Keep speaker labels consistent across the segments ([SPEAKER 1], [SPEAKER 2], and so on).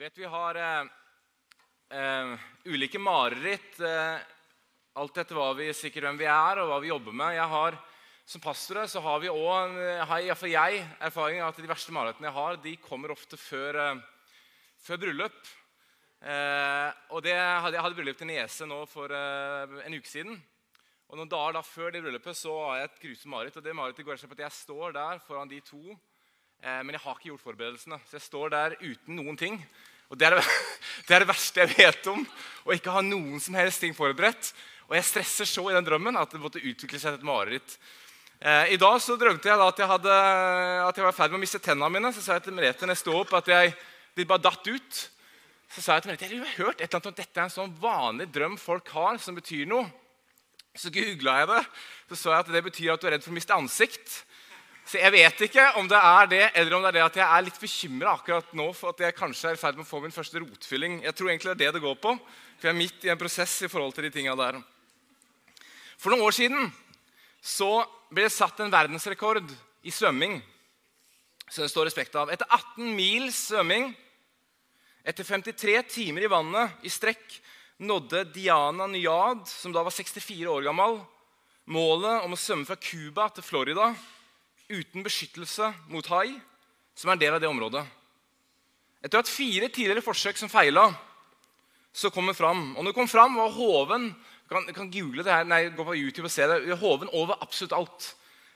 [SPEAKER 1] vet vi har eh, eh, ulike mareritt eh, alt etter hva vi, sikkert hvem vi er og hva vi jobber med. Jeg har, som pastorer så har vi òg, iallfall jeg, erfaring at de verste marerittene jeg har, de kommer ofte før, eh, før bryllup. Eh, og det Jeg hadde bryllup til niese nå for eh, en uke siden. Og Noen dager da før det bryllupet så har jeg et grusomt mareritt. og det marerittet går på at Jeg står der foran de to, men jeg har ikke gjort forberedelsene. Så jeg står der uten noen ting. Og det er det, det er det, verste jeg vet om. Å ikke ha noen som helst ting forberedt. Og jeg stresser så i den drømmen at det måtte utvikle seg et mareritt. Eh, I dag så drømte jeg da at jeg, hadde, at jeg var i ferd med å miste tennene mine. Så sa jeg til Merete når jeg sto opp, at jeg, de bare datt ut. Så sa jeg til Merete jeg har hørt et eller annet om dette er en sånn vanlig drøm folk har, som betyr noe. Så googla jeg det. Så så jeg at det betyr at du er redd for å miste ansikt. Så jeg vet ikke om det er det, eller om det er det at jeg er litt bekymra akkurat nå for at jeg kanskje er i ferd med å få min første rotfylling. Jeg tror egentlig det er det det går på, for jeg er midt i en prosess i forhold til de tinga der. For noen år siden så ble det satt en verdensrekord i svømming. Så det står respekt av. Etter 18 mils svømming, etter 53 timer i vannet i strekk, nådde Diana Nyad, som da var 64 år gammel, målet om å svømme fra Cuba til Florida uten beskyttelse mot hai, som er en del av det området. Etter at fire tidligere forsøk som feila, så kom den fram. Og når det kom fram, var hoven kan, kan google det her, nei, gå på YouTube og se det, hoven over absolutt alt.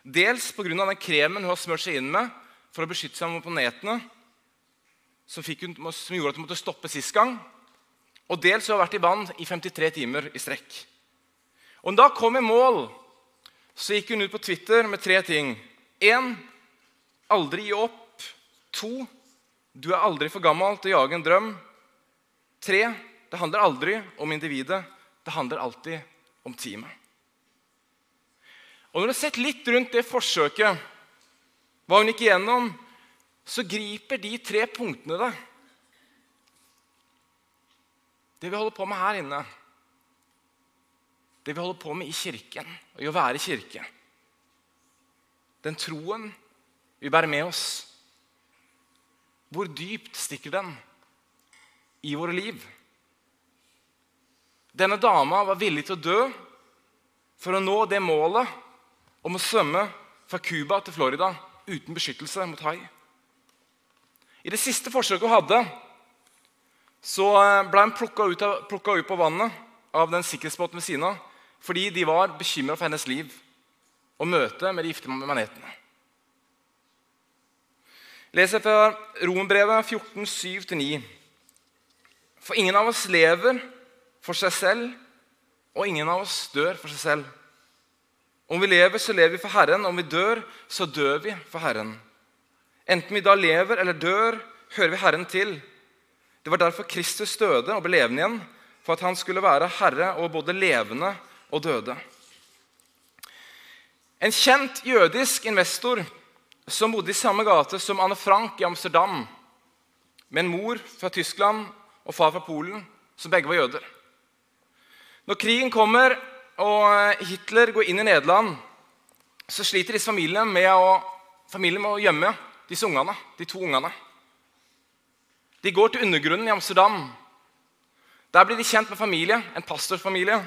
[SPEAKER 1] Dels pga. den kremen hun har smurt seg inn med for å beskytte seg mot planetene, som, hun, som gjorde at hun måtte stoppe sist gang. Og dels har hun vært i vann i 53 timer i strekk. Og da kom i mål, så gikk hun ut på Twitter med tre ting. Én aldri gi opp. To du er aldri for gammel til å jage en drøm. Tre det handler aldri om individet. Det handler alltid om teamet. Og Når du har sett litt rundt det forsøket, hva hun gikk igjennom, så griper de tre punktene deg. Det vi holder på med her inne, det vi holder på med i kirken, og i å være kirke den troen vi bærer med oss, hvor dypt stikker den i våre liv? Denne dama var villig til å dø for å nå det målet om å svømme fra Cuba til Florida uten beskyttelse mot hai. I det siste forsøket hun hadde, så ble hun plukka ut, på vannet av den sikkerhetsbåten ved siden av fordi de var bekymra for hennes liv og møte med de gifte manetene. Leser fra Rombrevet 14, 7-9. For ingen av oss lever for seg selv, og ingen av oss dør for seg selv. Om vi lever, så lever vi for Herren. Om vi dør, så dør vi for Herren. Enten vi da lever eller dør, hører vi Herren til. Det var derfor Kristus døde og ble levende igjen, for at han skulle være herre over både levende og døde. En kjent jødisk investor som bodde i samme gate som Anne Frank i Amsterdam, med en mor fra Tyskland og far fra Polen, som begge var jøder. Når krigen kommer og Hitler går inn i Nederland, så sliter disse familiene med å, familien med å gjemme disse ungene, de to ungene. De går til undergrunnen i Amsterdam. Der blir de kjent med familie, en pastorfamilie.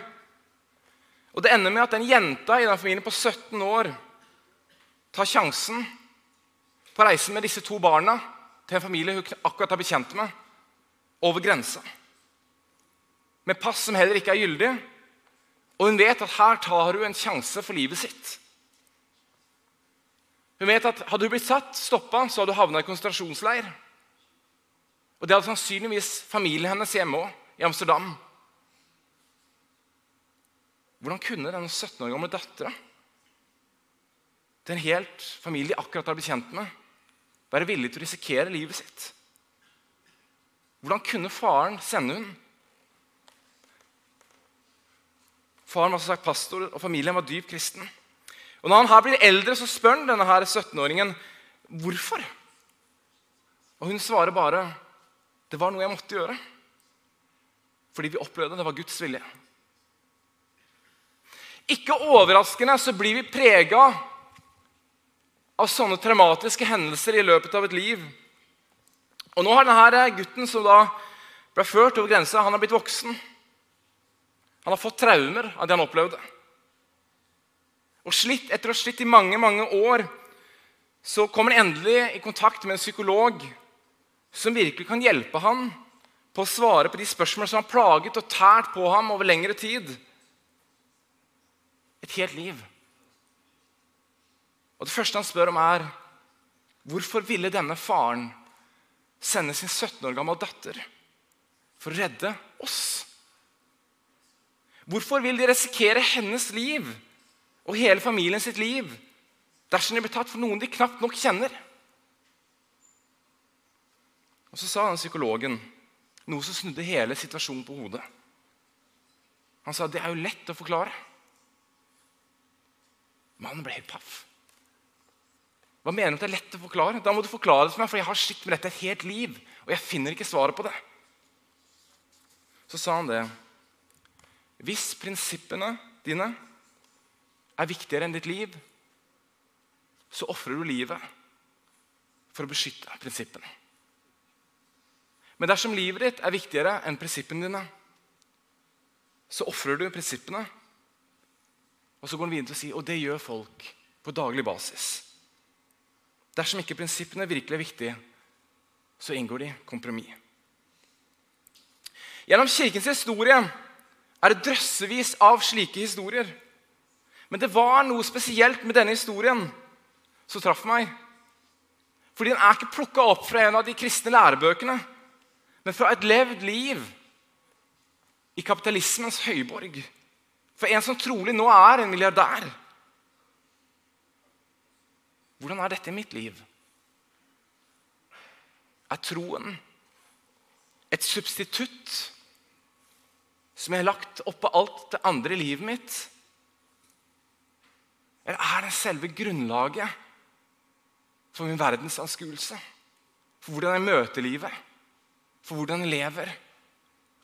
[SPEAKER 1] Og Det ender med at den jenta i den familien på 17 år tar sjansen på å reise med disse to barna til en familie hun akkurat har blitt kjent med, over grensa. Med pass som heller ikke er gyldig. Og hun vet at her tar hun en sjanse for livet sitt. Hun vet at Hadde hun blitt satt, stoppa, så hadde hun havna i konsentrasjonsleir. Og Det hadde sannsynligvis familien hennes hjemme òg, i Amsterdam. Hvordan kunne denne 17 år gamle dattera til en helt familie de akkurat har blitt kjent med, være villig til å risikere livet sitt? Hvordan kunne faren sende hun? Faren var som sagt pastor, og familien var dypt kristen. Og Når han her blir eldre, så spør han denne 17-åringen hvorfor. Og Hun svarer bare det var noe jeg måtte gjøre. Fordi vi opplevde det var Guds vilje. Ikke overraskende så blir vi prega av sånne traumatiske hendelser i løpet av et liv. Og nå har denne gutten som da ble ført over grensa, han har blitt voksen. Han har fått traumer av det han opplevde. Og slitt, etter å ha slitt i mange, mange år så kommer han endelig i kontakt med en psykolog som virkelig kan hjelpe ham på å svare på de spørsmålene som har plaget og tært på ham over lengre tid. Et helt liv. Og Det første han spør om, er hvorfor ville denne faren sende sin 17 år gamle datter for å redde oss? Hvorfor vil de risikere hennes liv og hele familien sitt liv dersom de blir tatt for noen de knapt nok kjenner? Og Så sa den psykologen noe som snudde hele situasjonen på hodet. Han sa det er jo lett å forklare. Mannen ble helt paff. Hva mener du at det er lett å forklare? Da må du forklare det for meg, for jeg har slitt med dette et helt liv, og jeg finner ikke svaret på det. Så sa han det. Hvis prinsippene dine er viktigere enn ditt liv, så ofrer du livet for å beskytte prinsippene. Men dersom livet ditt er viktigere enn prinsippene dine, så ofrer du prinsippene. Og så går han videre til å si og det gjør folk på daglig basis. Dersom ikke prinsippene virkelig er viktige, så inngår de kompromiss. Gjennom kirkens historie er det drøssevis av slike historier. Men det var noe spesielt med denne historien som traff meg. Fordi den er ikke plukka opp fra en av de kristne lærebøkene men fra et levd liv i kapitalismens høyborg. For en som trolig nå er en milliardær. Hvordan er dette i mitt liv? Er troen et substitutt som jeg har lagt oppå alt det andre i livet mitt? Eller er det selve grunnlaget for min verdensanskuelse? For hvordan jeg møter livet? for hvordan jeg lever,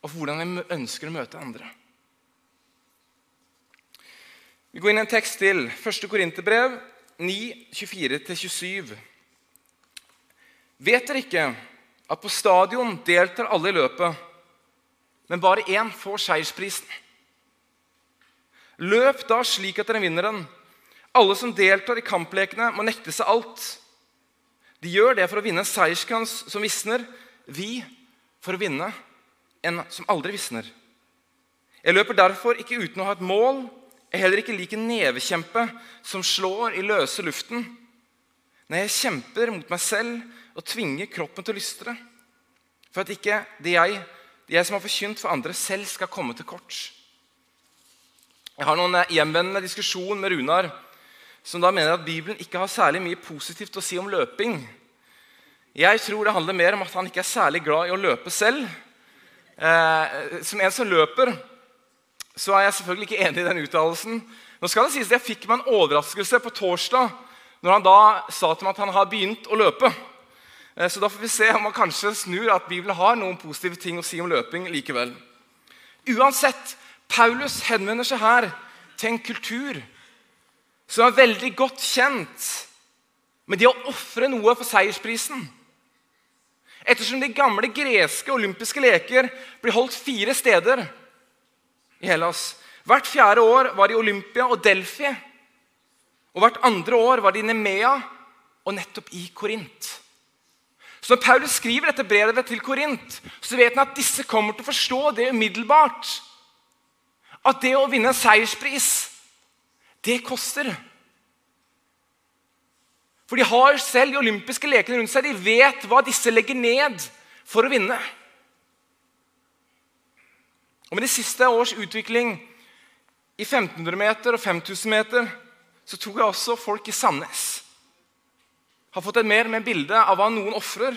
[SPEAKER 1] og for hvordan jeg ønsker å møte andre. Vi går inn i en tekst til. 1. Korinterbrev 9, 24-27. Vet dere ikke at på stadion deltar alle i løpet, men bare én får seiersprisen? Løp da slik at dere vinner den. Alle som deltar i kamplekene, må nekte seg alt. De gjør det for å vinne en seierskrans som visner. Vi for å vinne en som aldri visner. Jeg løper derfor ikke uten å ha et mål. Jeg er heller ikke lik en nevekjempe som slår i løse luften. Nei, jeg kjemper mot meg selv og tvinger kroppen til å lystre. For at ikke det jeg, det jeg som har forkynt for andre, selv skal komme til kort. Jeg har noen hjemvendende diskusjon med Runar, som da mener at Bibelen ikke har særlig mye positivt å si om løping. Jeg tror det handler mer om at han ikke er særlig glad i å løpe selv. Eh, som en som løper, så er jeg selvfølgelig ikke enig i den uttalelsen. Nå skal det sies at Jeg fikk meg en overraskelse på torsdag når han da sa til meg at han har begynt å løpe. Eh, så da får vi se om han kanskje snur at Bibelen har noen positive ting å si om løping likevel. Uansett, Paulus henvender seg her til en kultur som er veldig godt kjent med det å ofre noe for seiersprisen. Ettersom de gamle greske olympiske leker blir holdt fire steder i Hellas. Hvert fjerde år var de Olympia og Delfi. Og hvert andre år var de Nemea og nettopp i Korint. Så når Paulus skriver dette brevet til Korint, så vet han at disse kommer til å forstå det umiddelbart. At det å vinne en seierspris, det koster. For de har selv de olympiske lekene rundt seg. De vet hva disse legger ned for å vinne. Og Med de siste års utvikling i 1500 meter og 5000 meter så tror jeg også folk i Sandnes har fått et mer med bilde av hva noen ofrer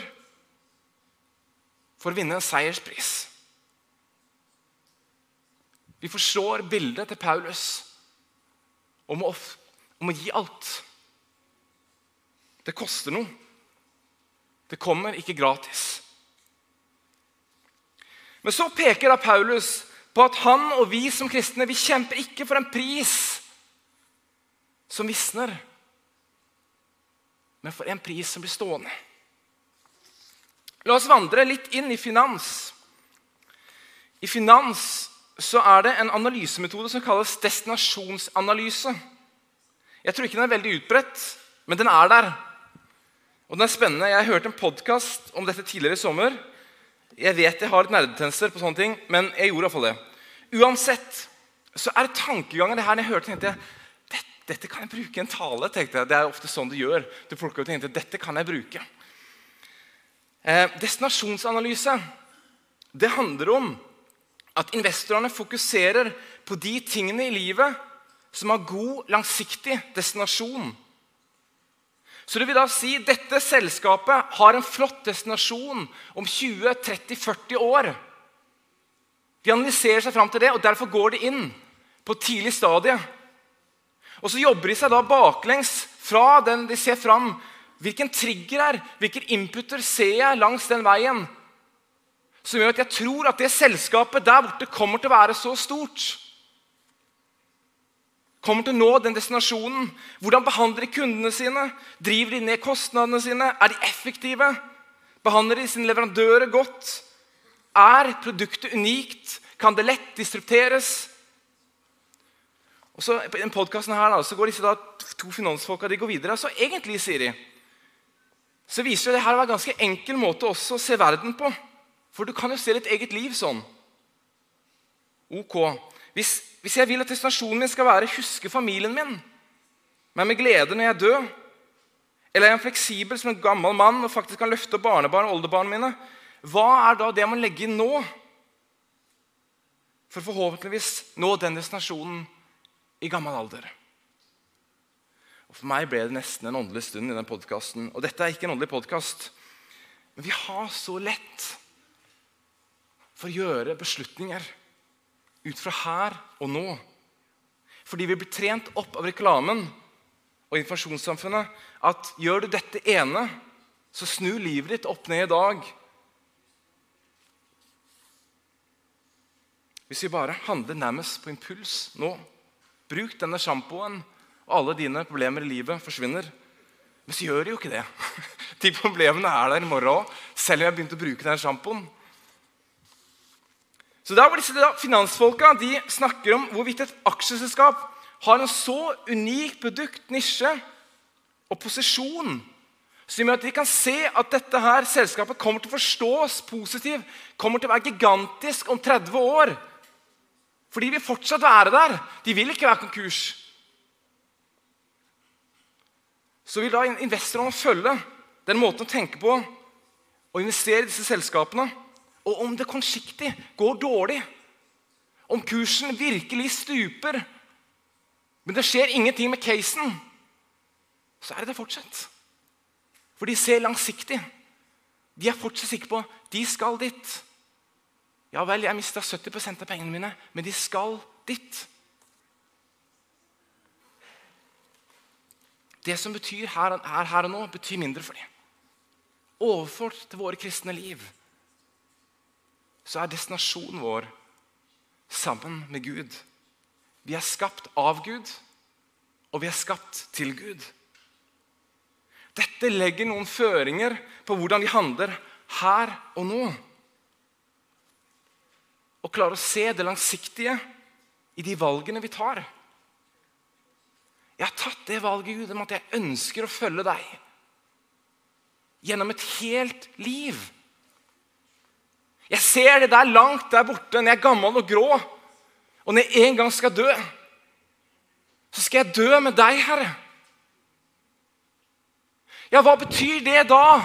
[SPEAKER 1] for å vinne en seierspris. Vi forstår bildet til Paulus om å, om å gi alt. Det koster noe. Det kommer ikke gratis. Men så peker da Paulus på at han og vi som kristne vi kjemper ikke for en pris som visner, men for en pris som blir stående. La oss vandre litt inn i finans. I finans så er det en analysemetode som kalles destinasjonsanalyse. Jeg tror ikke den er veldig utbredt, men den er der. Og den er spennende. Jeg hørte en podkast om dette tidligere i sommer. Jeg vet jeg har litt nerdetendenser på sånne ting, men jeg gjorde iallfall det. Uansett så er det tankeganger det her når jeg hørte, tenkte jeg, dette kan jeg bruke i en tale. tenkte jeg. Det er ofte sånn du gjør. Du plukker ut og tenkte, dette kan jeg bruke. Eh, destinasjonsanalyse det handler om at investorene fokuserer på de tingene i livet som har god, langsiktig destinasjon. Så det vil da si dette selskapet har en flott destinasjon om 20-30-40 år. De analyserer seg fram til det, og derfor går de inn på tidlig stadie. Og så jobber de seg da baklengs fra den de ser fram Hvilken trigger er, hvilke inputer ser jeg langs den veien som gjør at jeg tror at det selskapet der borte kommer til å være så stort? Kommer til å nå den destinasjonen? Hvordan behandler de kundene sine? Driver de ned kostnadene sine? Er de effektive? Behandler de sine leverandører godt? Er produktet unikt? Kan det lett distrupteres? Og så I den podkasten går disse da, to finansfolka de går videre. Så egentlig, sier de, så viser det her å være ganske enkel måte også å se verden på. For du kan jo se ditt eget liv sånn. Ok. Hvis, hvis jeg vil at destinasjonen min skal være 'huske familien min', men med glede når jeg dør, eller er jeg fleksibel som en gammel mann og faktisk kan løfte barnebarn og oldebarna mine, hva er da det jeg må legge inn nå for forhåpentligvis nå den destinasjonen i gammel alder? Og For meg ble det nesten en åndelig stund i den podkasten. Og dette er ikke en åndelig podkast. Men vi har så lett for å gjøre beslutninger ut fra her og nå. Fordi vi blir trent opp av reklamen og informasjonssamfunnet at gjør du dette ene, så snur livet ditt opp ned i dag. Hvis vi bare handler nærmest på impuls nå Bruk denne sjampoen og alle dine problemer i livet forsvinner. Men så gjør de jo ikke det. De problemene er der i morgen òg, selv om jeg begynte å bruke den sjampoen. Så da hvor disse Finansfolka de snakker om hvorvidt et aksjeselskap har en så unik produkt, nisje og posisjon som gjør at de kan se at dette her selskapet kommer til å forstås positivt, kommer til å være gigantisk om 30 år. For de vil fortsatt være der. De vil ikke være konkurs så vil da investorene følge den måten å tenke på og investere i disse selskapene. Og om det kortsiktig går dårlig, om kursen virkelig stuper, men det skjer ingenting med casen, så er det det fortsatt. For de ser langsiktig. De er fortsatt sikre på de skal dit. Ja vel, jeg mista 70% av pengene mine, men de skal dit. Det som betyr her, her, her og nå, betyr mindre for dem. Overført til våre kristne liv så er destinasjonen vår sammen med Gud. Vi er skapt av Gud, og vi er skapt til Gud. Dette legger noen føringer på hvordan vi handler her og nå. Og klarer å se det langsiktige i de valgene vi tar. Jeg har tatt det valget Gud, om at jeg ønsker å følge deg gjennom et helt liv. Jeg ser det der langt der borte når jeg er gammel og grå. Og når jeg en gang skal dø, så skal jeg dø med deg, Herre. Ja, hva betyr det da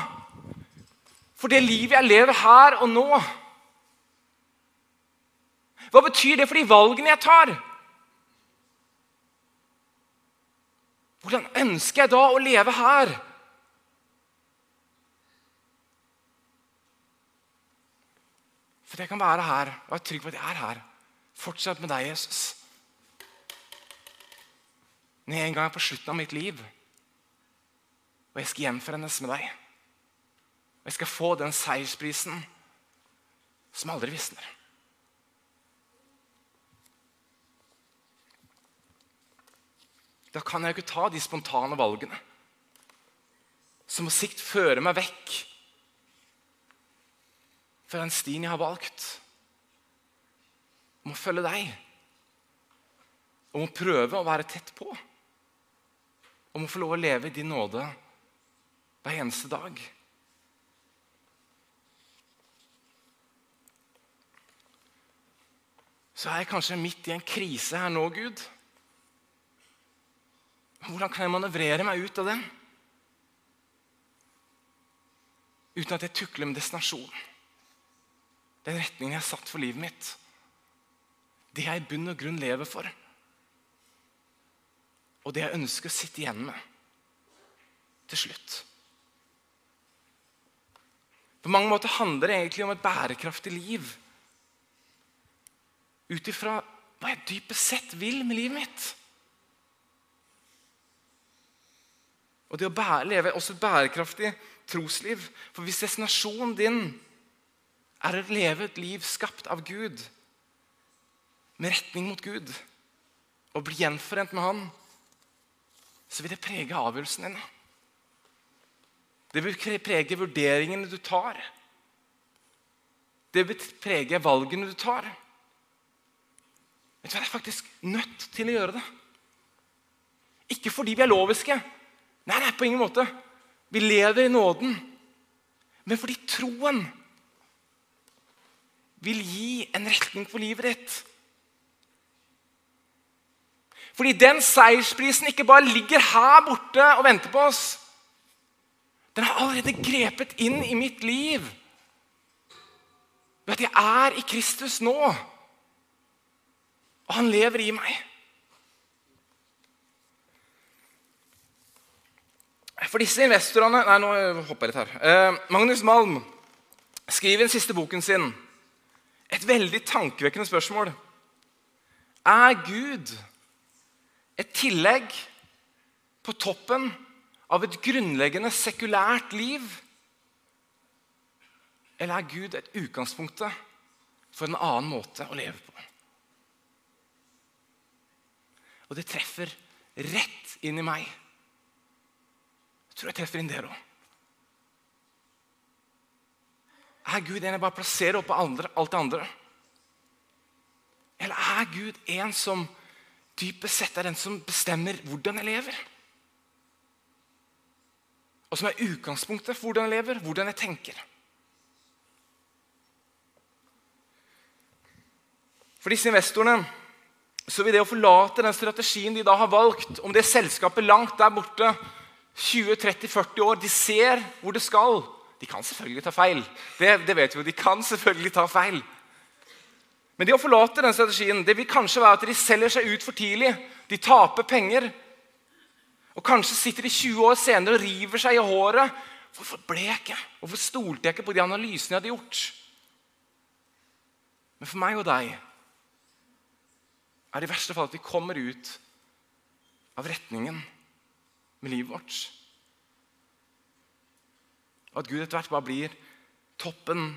[SPEAKER 1] for det livet jeg lever her og nå? Hva betyr det for de valgene jeg tar? Hvordan ønsker jeg da å leve her? For jeg kan være her og være trygg på at jeg er her. Fortsett med deg, Jesus. Når jeg en gang er på slutten av mitt liv, og jeg skal gjenforenes med deg Og jeg skal få den seiersprisen som aldri visner. Da kan jeg ikke ta de spontane valgene som på sikt fører meg vekk fra den stien jeg har valgt. Om å følge deg. Om å prøve å være tett på. Om å få lov å leve i din nåde hver eneste dag. Så er jeg kanskje midt i en krise her nå, Gud. Hvordan kan jeg manøvrere meg ut av den? Uten at jeg tukler med destinasjonen. Den retningen jeg har satt for livet mitt. Det jeg i bunn og grunn lever for. Og det jeg ønsker å sitte igjen med til slutt. På mange måter handler det egentlig om et bærekraftig liv. Ut ifra hva jeg dypest sett vil med livet mitt. Og det å leve også et bærekraftig trosliv. For hvis destinasjonen din er å leve et liv skapt av Gud, med retning mot Gud, og bli gjenforent med Han, så vil det prege avgjørelsen din. Det vil prege vurderingene du tar. Det vil prege valgene du tar. Vet du hva, Jeg er faktisk nødt til å gjøre det. Ikke fordi vi er loviske. Nei, nei, på ingen måte. Vi lever i nåden. Men fordi troen vil gi en retning for livet ditt. Fordi den seiersprisen ikke bare ligger her borte og venter på oss. Den har allerede grepet inn i mitt liv. Ved at jeg er i Kristus nå. Og han lever i meg. For disse investorene Nei, nå hopper jeg litt her. Eh, Magnus Malm skriver i den siste boken sin et veldig tankevekkende spørsmål. Er Gud et tillegg på toppen av et grunnleggende sekulært liv? Eller er Gud et utgangspunktet for en annen måte å leve på? Og det treffer rett inn i meg. Jeg tror jeg treffer inn dere òg. Er Gud en jeg bare plasserer oppå alt det andre? Eller er Gud en som dypest sett er den som bestemmer hvordan jeg lever? Og som er utgangspunktet for hvordan jeg lever, hvordan jeg tenker. For disse investorene så vil det å forlate den strategien de da har valgt, om det selskapet langt der borte 20-30-40 år De ser hvor det skal. De kan selvfølgelig ta feil. Det, det vet vi jo. De kan selvfølgelig ta feil. Men det å forlate den strategien det vil kanskje være at de selger seg ut for tidlig. De taper penger. Og Kanskje sitter de 20 år senere og river seg i håret. Hvorfor ble jeg ikke? Hvorfor stolte jeg ikke på de analysene jeg hadde gjort? Men for meg og deg er det i verste fall at vi kommer ut av retningen med livet vårt. Og at Gud etter hvert bare blir toppen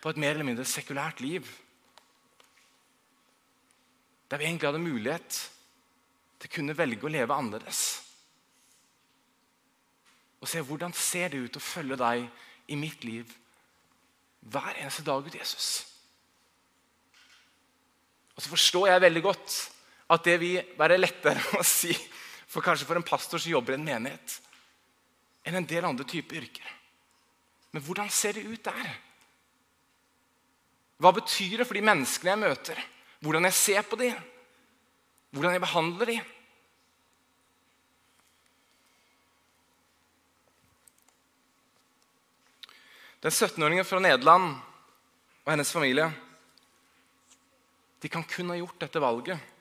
[SPEAKER 1] på et mer eller mindre sekulært liv. Der vi egentlig hadde mulighet til å kunne velge å leve annerledes. Og se hvordan ser det ut å følge deg i mitt liv hver eneste dag ut Jesus. Og så forstår jeg veldig godt at det vil være lettere å si for kanskje for en pastor som jobber i en menighet, enn en del andre typer yrker. Men hvordan ser det ut der? Hva betyr det for de menneskene jeg møter? Hvordan jeg ser på dem? Hvordan jeg behandler dem? Den 17-åringen fra Nederland og hennes familie de kan kun ha gjort dette valget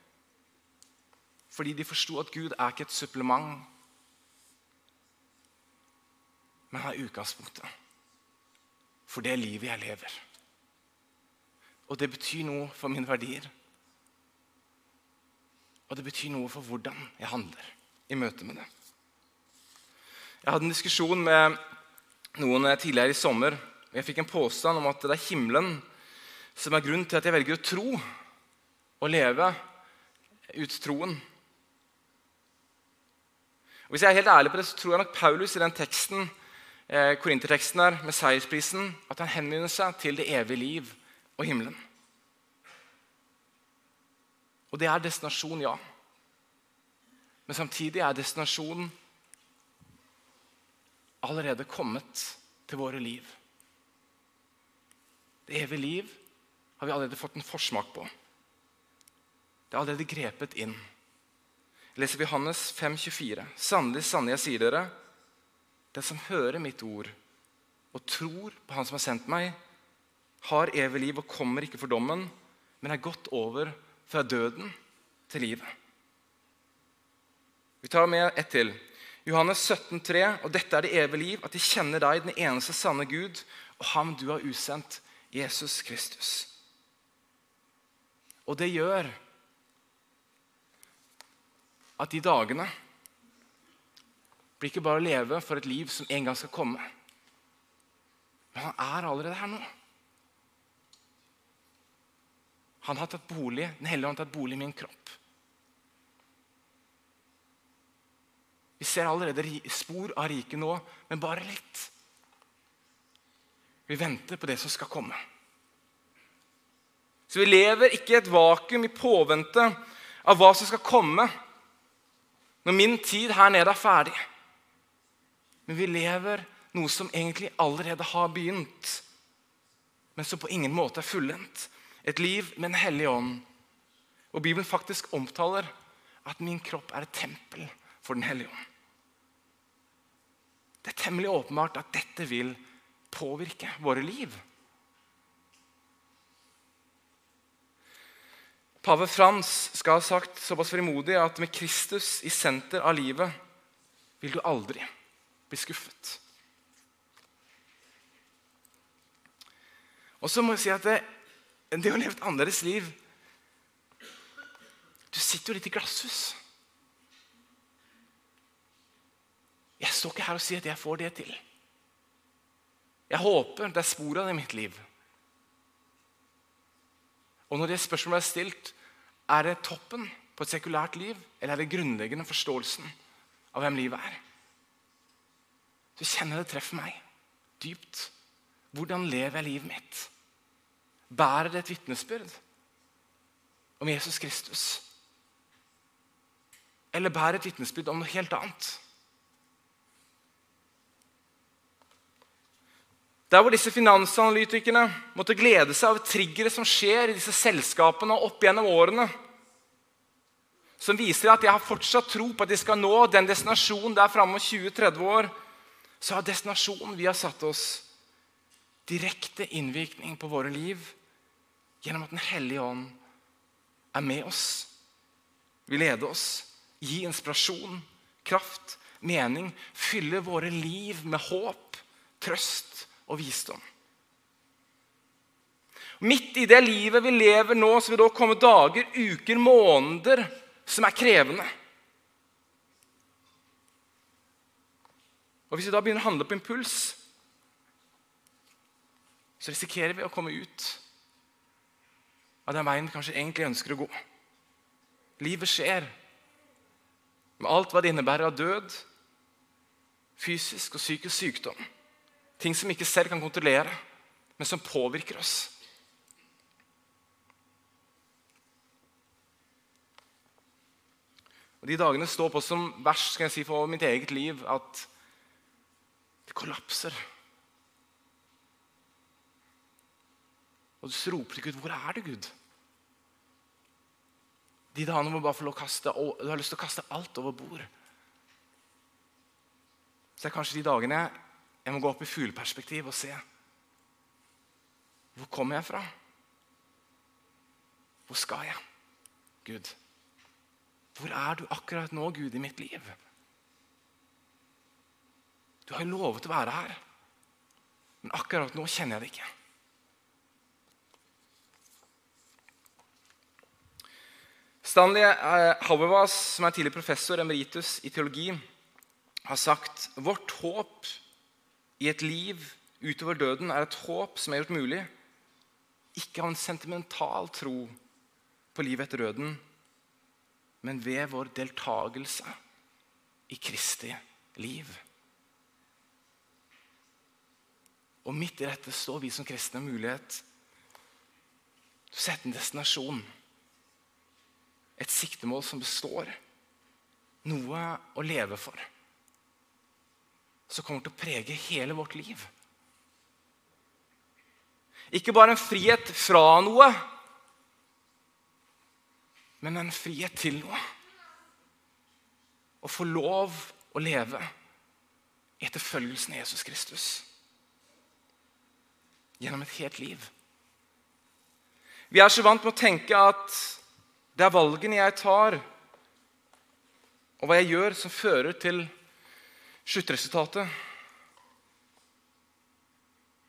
[SPEAKER 1] fordi de forsto at Gud er ikke et supplement, men han er utgangspunktet for det livet jeg lever. Og det betyr noe for mine verdier. Og det betyr noe for hvordan jeg handler i møte med det. Jeg hadde en diskusjon med noen tidligere i sommer. og Jeg fikk en påstand om at det er himmelen som er grunnen til at jeg velger å tro og leve ut troen. Og hvis jeg er helt ærlig på det, så tror jeg nok Paulus i den teksten eh, korinterteksten her med seiersprisen at han henvender seg til det evige liv og himmelen. Og det er destinasjon, ja. Men samtidig er destinasjonen allerede kommet til våre liv. Det evige liv har vi allerede fått en forsmak på. Det er allerede grepet inn. Leser vi Hannes 5, 24. Sannelig, sannelig, jeg sier dere, den som hører mitt ord og tror på Han som har sendt meg, har evig liv og kommer ikke for dommen, men er gått over fra døden til livet. Vi tar med ett til. Johannes 17, 3, og dette er det evige liv, at de kjenner deg, den eneste sanne Gud, og ham du har usendt, Jesus Kristus. Og det gjør at de dagene blir ikke bare å leve for et liv som en gang skal komme. Men han er allerede her nå. Han har tatt bolig, Den hellige ånd har tatt bolig i min kropp. Vi ser allerede spor av riket nå, men bare litt. Vi venter på det som skal komme. Så vi lever ikke i et vakuum i påvente av hva som skal komme når min tid her nede er ferdig. Men vi lever noe som egentlig allerede har begynt, men som på ingen måte er fullendt. Et liv med en hellig ånd. Og Bibelen faktisk omtaler at min kropp er et tempel for Den hellige ånd. Det er temmelig åpenbart at dette vil påvirke våre liv. Pave Frans skal ha sagt såpass frimodig at med Kristus i senter av livet vil du aldri bli skuffet. Og så må jeg si at det, det å leve et annerledes liv Du sitter jo litt i glasshus. Jeg står ikke her og sier at jeg får det til. Jeg håper det er spor av det i mitt liv. Og når det spørsmålet er stilt, er det toppen på et sekulært liv, eller er det grunnleggende forståelsen av hvem livet er? Så kjenner det treffer meg dypt. Hvordan lever jeg livet mitt? Bærer det et vitnesbyrd om Jesus Kristus? Eller bærer et vitnesbyrd om noe helt annet? Der hvor disse finansanalytikerne måtte glede seg av triggere som skjer i disse selskapene opp gjennom årene, som viser at de har fortsatt tro på at de skal nå den destinasjonen der framme om 20-30 år, så har destinasjonen vi har satt oss, direkte innvirkning på våre liv gjennom at Den hellige ånd er med oss, vil lede oss, gi inspirasjon, kraft, mening, fylle våre liv med håp, trøst og visdom. Midt i det livet vi lever nå, så vil det komme dager, uker, måneder som er krevende. Og Hvis vi da begynner å handle på impuls, så risikerer vi å komme ut av den veien vi kanskje egentlig ønsker å gå. Livet skjer med alt hva det innebærer av død, fysisk og psykisk sykdom. Ting som vi ikke selv kan kontrollere, men som påvirker oss. Og De dagene står på som verst skal jeg si, for mitt eget liv at det kollapser. Og du roper til Gud 'Hvor er du, Gud?' De dagene må bare få lov å kaste, du har lyst til å kaste alt over bord. Så det er kanskje de dagene jeg må gå opp i fugleperspektiv og se. Hvor kommer jeg fra? Hvor skal jeg? Gud. Hvor er du akkurat nå, Gud, i mitt liv? Du har jo lovet å være her, men akkurat nå kjenner jeg det ikke. Stanley eh, Hauerwas, som er tidligere professor emeritus i teologi, har sagt vårt håp i et liv utover døden er et håp som er gjort mulig, ikke av en sentimental tro på livet etter døden, men ved vår deltakelse i Kristi liv. Og midt i dette står vi som kristne mulighet til å sette en destinasjon. Et siktemål som består. Noe å leve for. Som kommer til å prege hele vårt liv. Ikke bare en frihet fra noe, men en frihet til noe. Å få lov å leve i etterfølgelsen av Jesus Kristus gjennom et helt liv. Vi er så vant med å tenke at det er valgene jeg tar, og hva jeg gjør, som fører til sluttresultatet.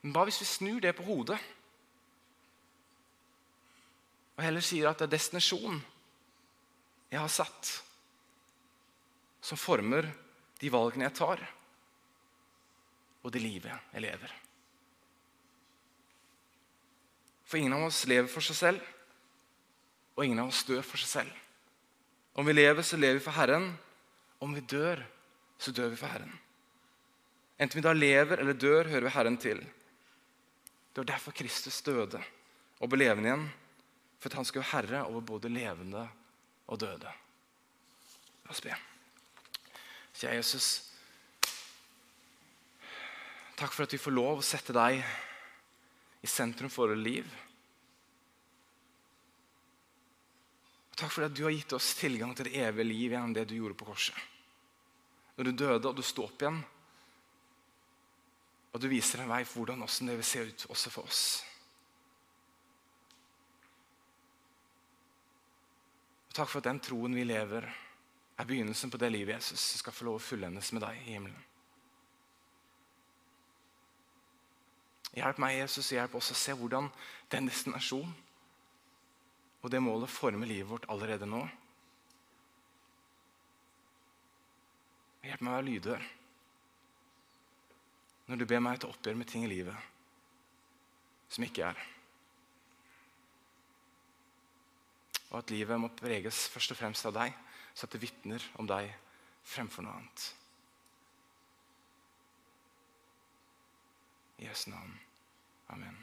[SPEAKER 1] Men hva hvis vi snur det på hodet og heller sier at det er destinasjonen jeg har satt, som former de valgene jeg tar, og det livet jeg lever? For ingen av oss lever for seg selv, og ingen av oss dør for seg selv. Om vi lever, så lever vi for Herren. Om vi dør, så dør vi for Herren. Enten vi da lever eller dør, hører vi Herren til. Det var derfor Kristus døde og ble levende igjen. For at han skulle være herre over både levende og døde. La oss be. Kjære Jesus, takk for at vi får lov å sette deg i sentrum for vårt liv. Og takk for at du har gitt oss tilgang til det evige liv gjennom det du gjorde på korset. Når du døde og du sto opp igjen, og du viser en vei for hvordan det vil se ut også for oss. Og takk for at den troen vi lever, er begynnelsen på det livet Jesus skal få lov å fullendes med deg i himmelen. Hjelp meg, Jesus, hjelp oss å se hvordan den destinasjonen og det målet former livet vårt allerede nå. Hjelp meg å være lydhør når du ber meg til oppgjør med ting i livet som ikke er. Og at livet må preges først og fremst av deg, så at det vitner om deg fremfor noe annet. I Jesu navn. Amen.